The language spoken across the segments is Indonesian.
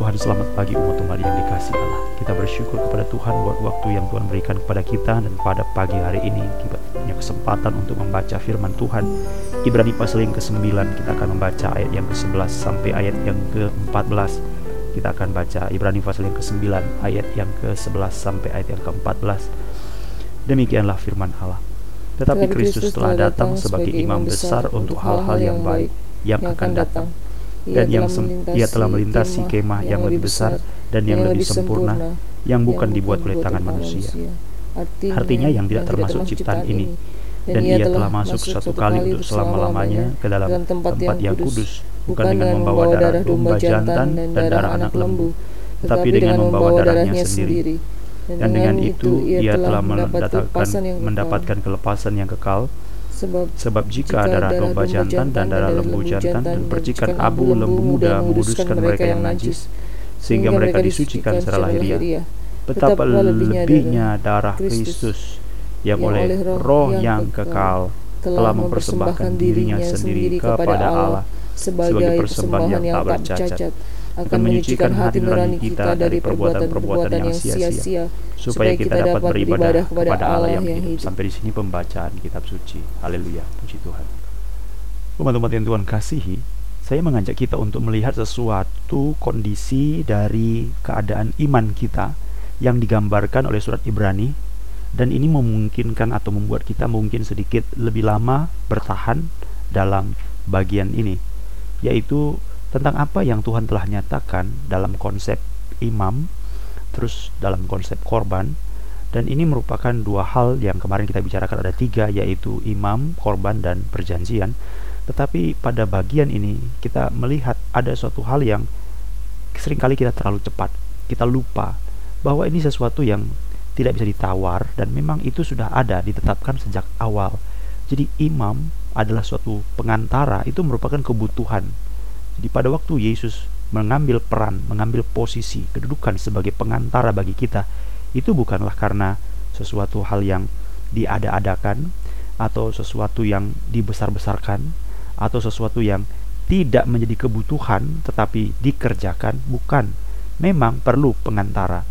Tuhan, selamat pagi umat-umat yang dikasih Allah. Kita bersyukur kepada Tuhan buat waktu yang Tuhan berikan kepada kita dan pada pagi hari ini kita punya kesempatan untuk membaca firman Tuhan. Ibrani pasal yang ke-9 kita akan membaca ayat yang ke-11 sampai ayat yang ke-14. Kita akan baca Ibrani pasal yang ke-9 ayat yang ke-11 sampai ayat yang ke-14. Demikianlah firman Allah. Tetapi Kristus telah datang sebagai imam besar untuk hal-hal yang baik yang akan datang dan yang ia telah melintasi kemah yang lebih besar dan yang lebih sempurna yang bukan dibuat oleh tangan manusia. Artinya yang tidak termasuk ciptaan ini. dan ia telah masuk satu kali untuk selama-lamanya ke dalam tempat yang kudus bukan dengan membawa darah domba jantan dan darah anak lembu tetapi dengan membawa darahnya sendiri. dan dengan itu ia telah mendapatkan, mendapatkan kelepasan yang kekal Sebab, Sebab jika darah domba jantan dan darah lembu jantan dan percikan abu lembu muda menguduskan mereka yang najis, sehingga mereka disucikan secara lahiriah. Betapa lebihnya darah Kristus yang oleh roh yang kekal telah mempersembahkan dirinya sendiri kepada Allah sebagai persembahan yang tak bercacat akan menyucikan hati nurani kita dari perbuatan-perbuatan yang sia-sia supaya kita dapat beribadah kepada Allah yang hidup. Sampai di sini pembacaan kitab suci. Haleluya, puji Tuhan. Umat-umat yang Tuhan kasihi, saya mengajak kita untuk melihat sesuatu kondisi dari keadaan iman kita yang digambarkan oleh surat Ibrani dan ini memungkinkan atau membuat kita mungkin sedikit lebih lama bertahan dalam bagian ini yaitu tentang apa yang Tuhan telah nyatakan dalam konsep imam, terus dalam konsep korban, dan ini merupakan dua hal yang kemarin kita bicarakan ada tiga yaitu imam, korban, dan perjanjian. Tetapi pada bagian ini kita melihat ada suatu hal yang sering kali kita terlalu cepat, kita lupa bahwa ini sesuatu yang tidak bisa ditawar dan memang itu sudah ada ditetapkan sejak awal. Jadi imam adalah suatu pengantara itu merupakan kebutuhan jadi pada waktu Yesus mengambil peran, mengambil posisi, kedudukan sebagai pengantara bagi kita, itu bukanlah karena sesuatu hal yang diada-adakan atau sesuatu yang dibesar-besarkan atau sesuatu yang tidak menjadi kebutuhan tetapi dikerjakan, bukan. Memang perlu pengantara.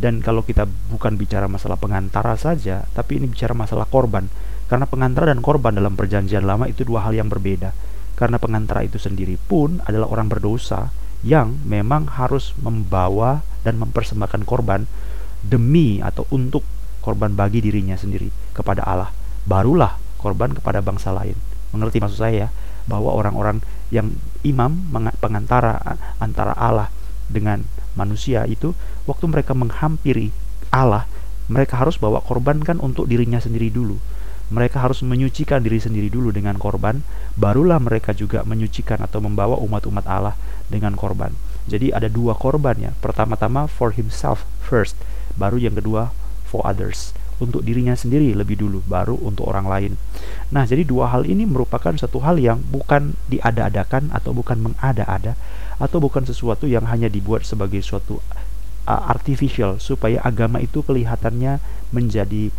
Dan kalau kita bukan bicara masalah pengantara saja, tapi ini bicara masalah korban. Karena pengantara dan korban dalam perjanjian lama itu dua hal yang berbeda karena pengantara itu sendiri pun adalah orang berdosa yang memang harus membawa dan mempersembahkan korban demi atau untuk korban bagi dirinya sendiri kepada Allah. Barulah korban kepada bangsa lain. Mengerti maksud saya ya? Bahwa orang-orang yang imam pengantara antara Allah dengan manusia itu waktu mereka menghampiri Allah, mereka harus bawa korban kan untuk dirinya sendiri dulu mereka harus menyucikan diri sendiri dulu dengan korban, barulah mereka juga menyucikan atau membawa umat-umat Allah dengan korban. Jadi ada dua korban ya. Pertama-tama for himself first, baru yang kedua for others. Untuk dirinya sendiri lebih dulu, baru untuk orang lain. Nah, jadi dua hal ini merupakan satu hal yang bukan diada-adakan atau bukan mengada-ada atau bukan sesuatu yang hanya dibuat sebagai suatu artificial supaya agama itu kelihatannya menjadi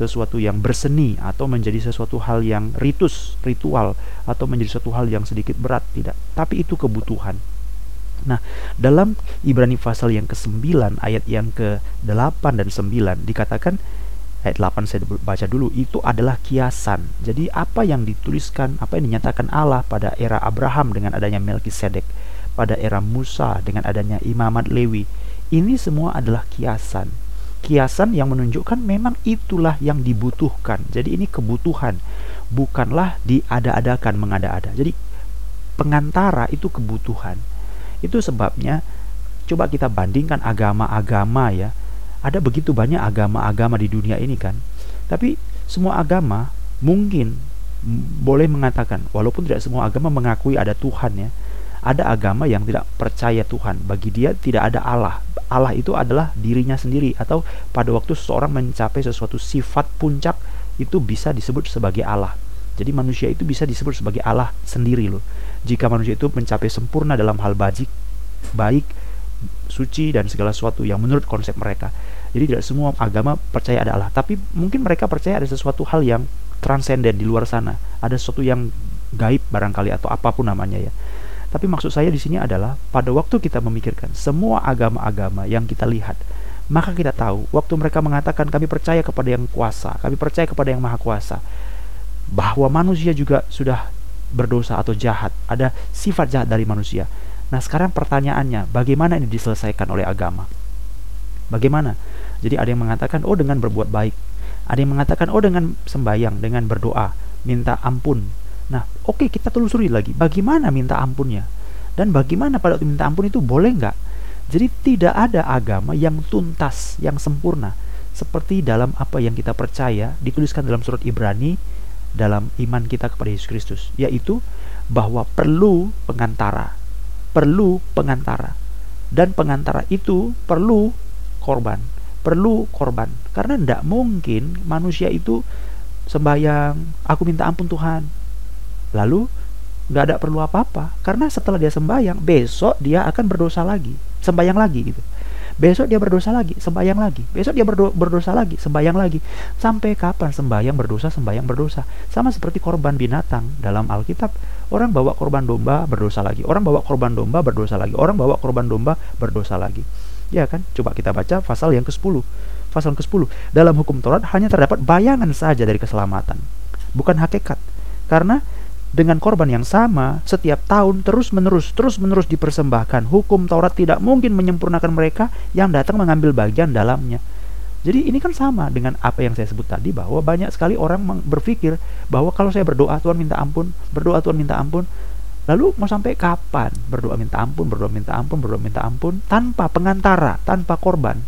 sesuatu yang berseni atau menjadi sesuatu hal yang ritus, ritual atau menjadi sesuatu hal yang sedikit berat, tidak. Tapi itu kebutuhan. Nah, dalam Ibrani pasal yang ke-9 ayat yang ke-8 dan 9 dikatakan ayat 8 saya baca dulu itu adalah kiasan. Jadi apa yang dituliskan, apa yang dinyatakan Allah pada era Abraham dengan adanya Melkisedek, pada era Musa dengan adanya imamat Lewi, ini semua adalah kiasan kiasan yang menunjukkan memang itulah yang dibutuhkan. Jadi ini kebutuhan, bukanlah diada-adakan mengada-ada. Jadi pengantara itu kebutuhan. Itu sebabnya coba kita bandingkan agama-agama ya. Ada begitu banyak agama-agama di dunia ini kan. Tapi semua agama mungkin boleh mengatakan walaupun tidak semua agama mengakui ada Tuhan ya. Ada agama yang tidak percaya Tuhan. Bagi dia tidak ada Allah. Allah itu adalah dirinya sendiri atau pada waktu seseorang mencapai sesuatu sifat puncak itu bisa disebut sebagai Allah. Jadi manusia itu bisa disebut sebagai Allah sendiri loh. Jika manusia itu mencapai sempurna dalam hal bajik, baik, suci dan segala sesuatu yang menurut konsep mereka. Jadi tidak semua agama percaya ada Allah, tapi mungkin mereka percaya ada sesuatu hal yang transenden di luar sana, ada sesuatu yang gaib barangkali atau apa pun namanya ya. Tapi maksud saya di sini adalah pada waktu kita memikirkan semua agama-agama yang kita lihat, maka kita tahu waktu mereka mengatakan kami percaya kepada yang kuasa, kami percaya kepada yang maha kuasa, bahwa manusia juga sudah berdosa atau jahat, ada sifat jahat dari manusia. Nah, sekarang pertanyaannya, bagaimana ini diselesaikan oleh agama? Bagaimana? Jadi ada yang mengatakan, oh dengan berbuat baik. Ada yang mengatakan, oh dengan sembahyang, dengan berdoa, minta ampun. Nah, oke okay, kita telusuri lagi, bagaimana minta ampunnya? Dan bagaimana pada waktu minta ampun itu boleh nggak? Jadi tidak ada agama yang tuntas, yang sempurna. Seperti dalam apa yang kita percaya, dituliskan dalam surat Ibrani, dalam iman kita kepada Yesus Kristus, yaitu bahwa perlu pengantara, perlu pengantara, dan pengantara itu perlu korban, perlu korban, karena tidak mungkin manusia itu sembahyang, aku minta ampun Tuhan, lalu nggak ada perlu apa-apa, karena setelah dia sembahyang, besok dia akan berdosa lagi, sembahyang lagi gitu. Besok dia berdosa lagi, sembahyang lagi. Besok dia berdo berdosa lagi, sembahyang lagi. Sampai kapan sembahyang berdosa, sembahyang berdosa? Sama seperti korban binatang dalam Alkitab. Orang bawa korban domba berdosa lagi. Orang bawa korban domba berdosa lagi. Orang bawa korban domba berdosa lagi. Ya kan? Coba kita baca pasal yang ke-10. Pasal ke-10. Dalam hukum Taurat hanya terdapat bayangan saja dari keselamatan, bukan hakikat. Karena dengan korban yang sama setiap tahun terus-menerus terus-menerus dipersembahkan. Hukum Taurat tidak mungkin menyempurnakan mereka yang datang mengambil bagian dalamnya. Jadi ini kan sama dengan apa yang saya sebut tadi bahwa banyak sekali orang berpikir bahwa kalau saya berdoa Tuhan minta ampun, berdoa Tuhan minta ampun, lalu mau sampai kapan berdoa minta ampun, berdoa minta ampun, berdoa minta ampun tanpa pengantara, tanpa korban.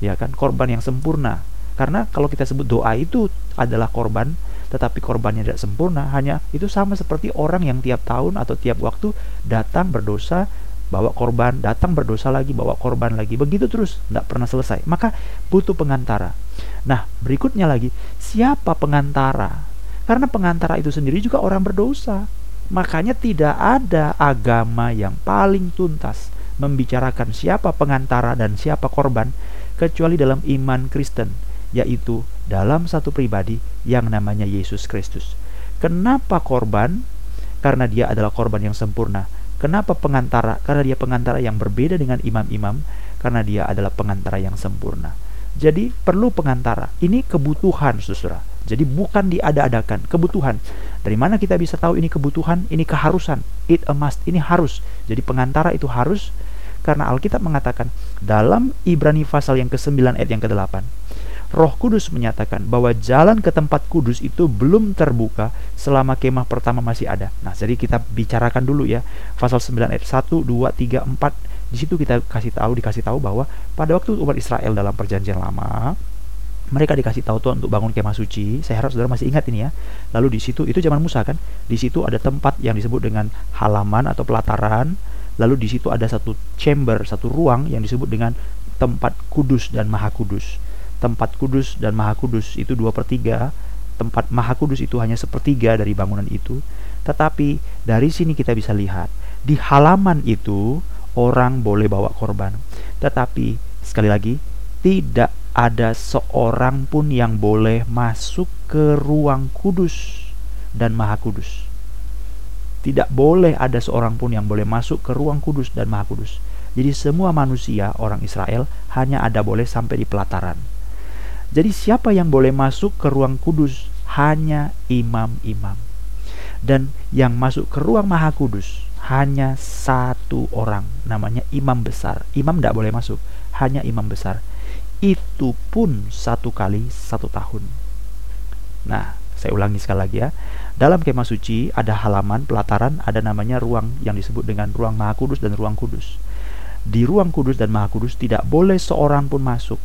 Ya kan, korban yang sempurna. Karena kalau kita sebut doa itu adalah korban, tetapi korbannya tidak sempurna, hanya itu sama seperti orang yang tiap tahun atau tiap waktu datang berdosa, bawa korban, datang berdosa lagi, bawa korban lagi, begitu terus, tidak pernah selesai. Maka butuh pengantara. Nah, berikutnya lagi, siapa pengantara? Karena pengantara itu sendiri juga orang berdosa. Makanya tidak ada agama yang paling tuntas membicarakan siapa pengantara dan siapa korban kecuali dalam iman Kristen, yaitu dalam satu pribadi yang namanya Yesus Kristus. Kenapa korban? Karena dia adalah korban yang sempurna. Kenapa pengantara? Karena dia pengantara yang berbeda dengan imam-imam, karena dia adalah pengantara yang sempurna. Jadi perlu pengantara. Ini kebutuhan, saudara. Jadi bukan diada-adakan, kebutuhan. Dari mana kita bisa tahu ini kebutuhan? Ini keharusan. It a must. Ini harus. Jadi pengantara itu harus karena Alkitab mengatakan dalam Ibrani pasal yang ke-9 ayat yang ke-8 Roh Kudus menyatakan bahwa jalan ke tempat kudus itu belum terbuka selama kemah pertama masih ada. Nah, jadi kita bicarakan dulu ya. Pasal 9 ayat 1, 2, 3, 4. Di situ kita kasih tahu dikasih tahu bahwa pada waktu umat Israel dalam perjanjian lama mereka dikasih tahu Tuhan untuk bangun kemah suci. Saya harap saudara masih ingat ini ya. Lalu di situ itu zaman Musa kan. Di situ ada tempat yang disebut dengan halaman atau pelataran. Lalu di situ ada satu chamber, satu ruang yang disebut dengan tempat kudus dan maha kudus tempat kudus dan maha kudus itu dua per tiga. Tempat maha kudus itu hanya sepertiga dari bangunan itu. Tetapi dari sini kita bisa lihat di halaman itu orang boleh bawa korban. Tetapi sekali lagi tidak ada seorang pun yang boleh masuk ke ruang kudus dan maha kudus. Tidak boleh ada seorang pun yang boleh masuk ke ruang kudus dan maha kudus. Jadi semua manusia orang Israel hanya ada boleh sampai di pelataran jadi siapa yang boleh masuk ke ruang kudus? Hanya imam-imam. Dan yang masuk ke ruang maha kudus hanya satu orang, namanya imam besar. Imam tidak boleh masuk, hanya imam besar. Itu pun satu kali satu tahun. Nah, saya ulangi sekali lagi ya. Dalam kemah suci ada halaman pelataran, ada namanya ruang yang disebut dengan ruang maha kudus dan ruang kudus. Di ruang kudus dan maha kudus tidak boleh seorang pun masuk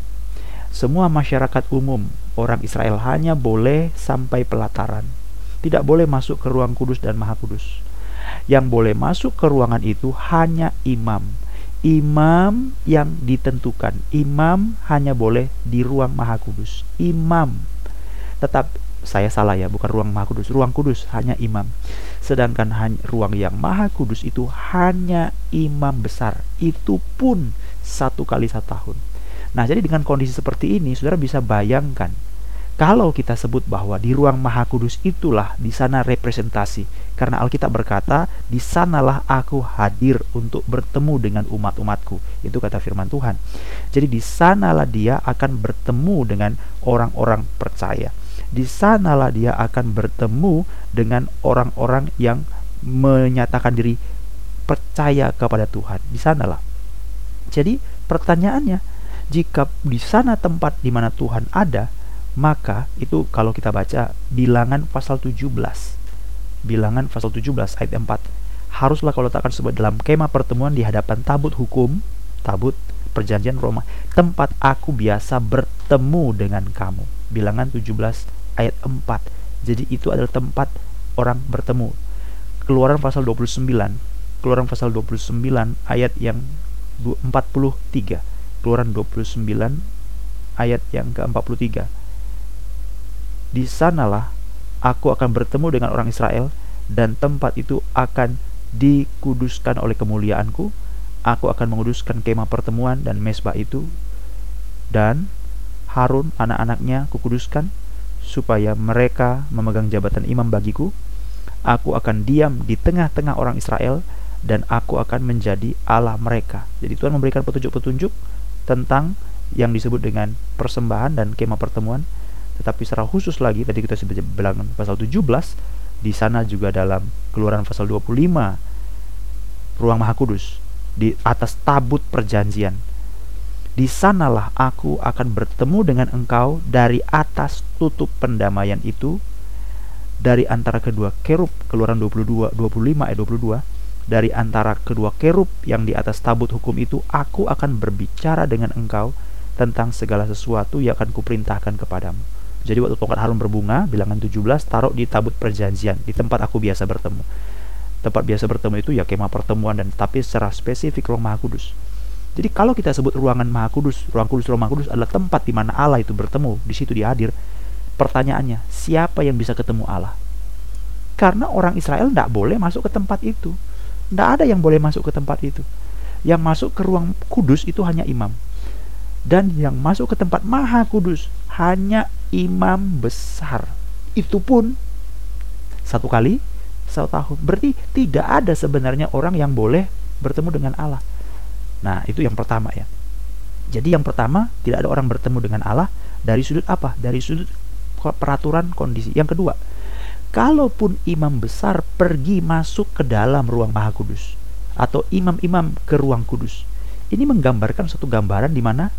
semua masyarakat umum orang Israel hanya boleh sampai pelataran. Tidak boleh masuk ke ruang kudus dan maha kudus. Yang boleh masuk ke ruangan itu hanya imam. Imam yang ditentukan. Imam hanya boleh di ruang maha kudus. Imam. Tetap saya salah ya, bukan ruang maha kudus. Ruang kudus hanya imam. Sedangkan hanya, ruang yang maha kudus itu hanya imam besar. Itu pun satu kali satu tahun. Nah, jadi dengan kondisi seperti ini, saudara bisa bayangkan Kalau kita sebut bahwa di ruang Maha Kudus itulah di sana representasi, karena Alkitab berkata, "Di sanalah aku hadir untuk bertemu dengan umat-umatku." Itu kata firman Tuhan. Jadi di sanalah dia akan bertemu dengan orang-orang percaya. Di sanalah dia akan bertemu dengan orang-orang yang menyatakan diri percaya kepada Tuhan. Di sanalah. Jadi pertanyaannya, jika di sana tempat di mana Tuhan ada, maka itu kalau kita baca bilangan pasal 17 bilangan pasal 17 ayat 4 haruslah kalau letakkan sebuah dalam kemah pertemuan di hadapan tabut hukum tabut perjanjian Roma. Tempat aku biasa bertemu dengan kamu. Bilangan 17 ayat 4 jadi itu adalah tempat orang bertemu. Keluaran pasal 29 keluaran pasal 29 ayat yang 43 keluaran 29 ayat yang ke-43 di sanalah aku akan bertemu dengan orang Israel dan tempat itu akan dikuduskan oleh kemuliaanku. Aku akan menguduskan kemah pertemuan dan mesbah itu dan Harun anak-anaknya kukuduskan supaya mereka memegang jabatan imam bagiku. Aku akan diam di tengah-tengah orang Israel dan aku akan menjadi Allah mereka. Jadi Tuhan memberikan petunjuk-petunjuk tentang yang disebut dengan persembahan dan kemah pertemuan. Tetapi secara khusus lagi tadi kita sudah bilang pasal 17 di sana juga dalam keluaran pasal 25 ruang maha kudus di atas tabut perjanjian. Di sanalah aku akan bertemu dengan engkau dari atas tutup pendamaian itu dari antara kedua kerub keluaran 22 25 ayat 22 dari antara kedua kerub yang di atas tabut hukum itu aku akan berbicara dengan engkau tentang segala sesuatu yang akan kuperintahkan kepadamu jadi waktu tongkat harum berbunga, bilangan 17 taruh di tabut perjanjian, di tempat aku biasa bertemu. Tempat biasa bertemu itu ya kemah pertemuan dan tapi secara spesifik ruang Maha Kudus. Jadi kalau kita sebut ruangan Maha Kudus, ruang kudus, ruang Maha Kudus adalah tempat di mana Allah itu bertemu, di situ dia hadir. Pertanyaannya, siapa yang bisa ketemu Allah? Karena orang Israel tidak boleh masuk ke tempat itu. Tidak ada yang boleh masuk ke tempat itu. Yang masuk ke ruang kudus itu hanya imam. Dan yang masuk ke tempat maha kudus hanya imam besar. Itu pun satu kali satu tahun. Berarti tidak ada sebenarnya orang yang boleh bertemu dengan Allah. Nah, itu yang pertama ya. Jadi yang pertama, tidak ada orang bertemu dengan Allah dari sudut apa? Dari sudut peraturan kondisi. Yang kedua, kalaupun imam besar pergi masuk ke dalam ruang Maha Kudus atau imam-imam ke ruang kudus. Ini menggambarkan satu gambaran di mana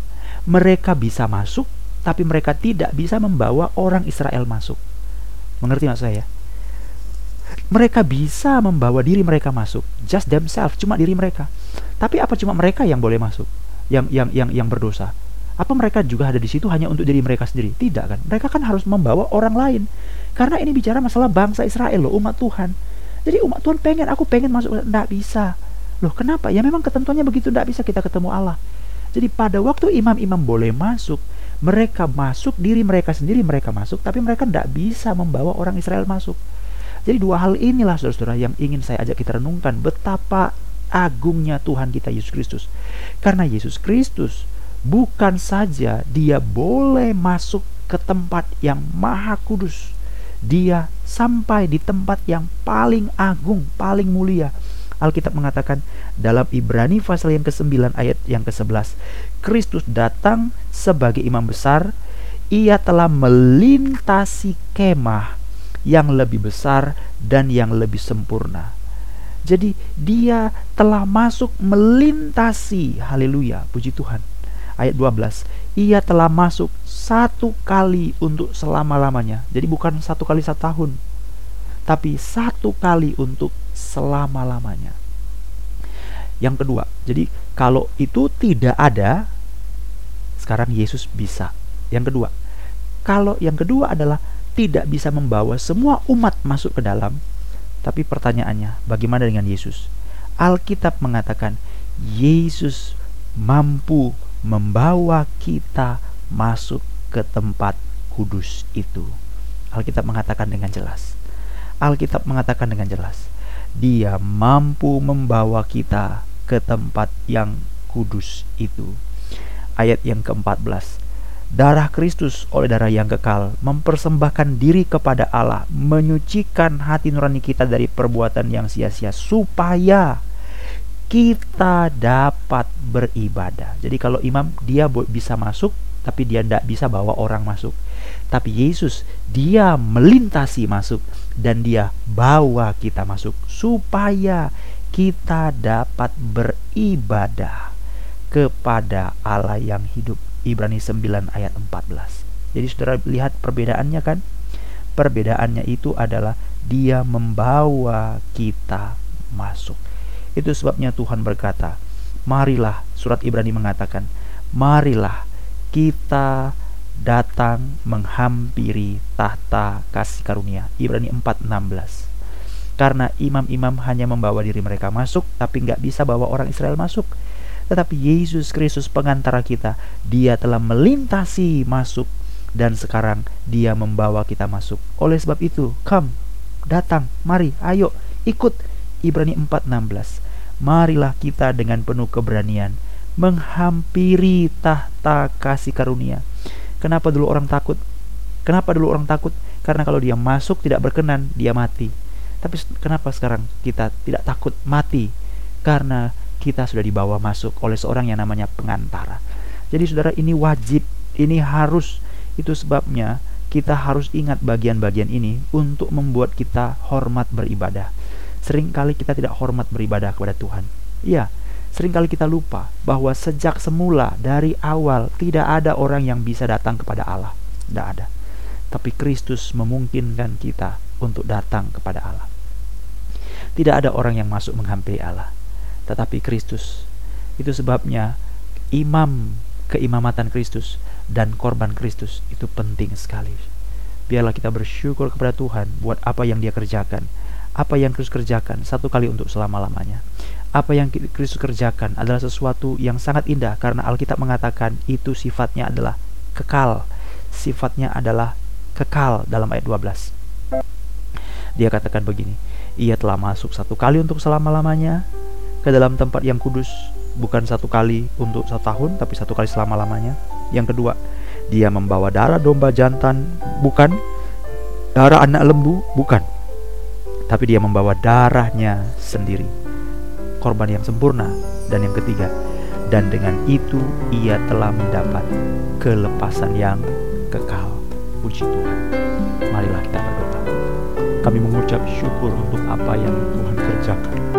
mereka bisa masuk tapi mereka tidak bisa membawa orang Israel masuk. Mengerti maksud saya? Mereka bisa membawa diri mereka masuk, just themselves, cuma diri mereka. Tapi apa cuma mereka yang boleh masuk? Yang yang yang yang berdosa? Apa mereka juga ada di situ hanya untuk diri mereka sendiri? Tidak kan? Mereka kan harus membawa orang lain. Karena ini bicara masalah bangsa Israel loh, umat Tuhan. Jadi umat Tuhan pengen, aku pengen masuk, tidak bisa. Loh kenapa? Ya memang ketentuannya begitu, tidak bisa kita ketemu Allah. Jadi pada waktu imam-imam boleh masuk, mereka masuk diri mereka sendiri mereka masuk tapi mereka tidak bisa membawa orang Israel masuk jadi dua hal inilah saudara-saudara yang ingin saya ajak kita renungkan betapa agungnya Tuhan kita Yesus Kristus karena Yesus Kristus bukan saja dia boleh masuk ke tempat yang maha kudus dia sampai di tempat yang paling agung paling mulia Alkitab mengatakan dalam Ibrani pasal yang ke-9 ayat yang ke-11, Kristus datang sebagai imam besar, ia telah melintasi kemah yang lebih besar dan yang lebih sempurna. Jadi dia telah masuk melintasi, haleluya, puji Tuhan. Ayat 12, ia telah masuk satu kali untuk selama-lamanya. Jadi bukan satu kali satu tahun, tapi satu kali untuk selama-lamanya. Yang kedua, jadi kalau itu tidak ada, sekarang Yesus bisa. Yang kedua, kalau yang kedua adalah tidak bisa membawa semua umat masuk ke dalam, tapi pertanyaannya, bagaimana dengan Yesus? Alkitab mengatakan Yesus mampu membawa kita masuk ke tempat kudus itu. Alkitab mengatakan dengan jelas. Alkitab mengatakan dengan jelas, Dia mampu membawa kita ke tempat yang kudus itu. Ayat yang ke-14. darah Kristus oleh darah yang kekal, mempersembahkan diri kepada Allah, menyucikan hati nurani kita dari perbuatan yang sia-sia, supaya kita dapat beribadah. Jadi kalau imam dia bisa masuk, tapi dia tidak bisa bawa orang masuk. Tapi Yesus dia melintasi masuk dan dia bawa kita masuk supaya kita dapat beribadah kepada Allah yang hidup. Ibrani 9 ayat 14. Jadi saudara lihat perbedaannya kan? Perbedaannya itu adalah dia membawa kita masuk. Itu sebabnya Tuhan berkata, marilah surat Ibrani mengatakan, marilah kita datang menghampiri tahta kasih karunia. Ibrani 4:16 karena imam-imam hanya membawa diri mereka masuk tapi nggak bisa bawa orang Israel masuk. Tetapi Yesus Kristus pengantara kita dia telah melintasi masuk dan sekarang dia membawa kita masuk. Oleh sebab itu come datang mari ayo ikut Ibrani 4:16 marilah kita dengan penuh keberanian menghampiri tahta kasih karunia kenapa dulu orang takut kenapa dulu orang takut karena kalau dia masuk tidak berkenan dia mati tapi kenapa sekarang kita tidak takut mati? Karena kita sudah dibawa masuk oleh seorang yang namanya pengantara. Jadi saudara ini wajib, ini harus. Itu sebabnya kita harus ingat bagian-bagian ini untuk membuat kita hormat beribadah. Seringkali kita tidak hormat beribadah kepada Tuhan. Iya, sering kali kita lupa bahwa sejak semula dari awal tidak ada orang yang bisa datang kepada Allah. Tidak ada. Tapi Kristus memungkinkan kita untuk datang kepada Allah. Tidak ada orang yang masuk menghampiri Allah, tetapi Kristus. Itu sebabnya imam keimamatan Kristus dan korban Kristus itu penting sekali. Biarlah kita bersyukur kepada Tuhan buat apa yang Dia kerjakan. Apa yang Kristus kerjakan satu kali untuk selama-lamanya. Apa yang Kristus kerjakan adalah sesuatu yang sangat indah karena Alkitab mengatakan itu sifatnya adalah kekal. Sifatnya adalah kekal dalam ayat 12. Dia katakan begini, ia telah masuk satu kali untuk selama-lamanya ke dalam tempat yang kudus, bukan satu kali untuk satu tahun, tapi satu kali selama-lamanya. Yang kedua, dia membawa darah domba jantan, bukan darah anak lembu, bukan, tapi dia membawa darahnya sendiri, korban yang sempurna. Dan yang ketiga, dan dengan itu ia telah mendapat kelepasan yang kekal. Puji Tuhan. Marilah kita berdoa. Kami mengucap syukur untuk apa yang Tuhan kerjakan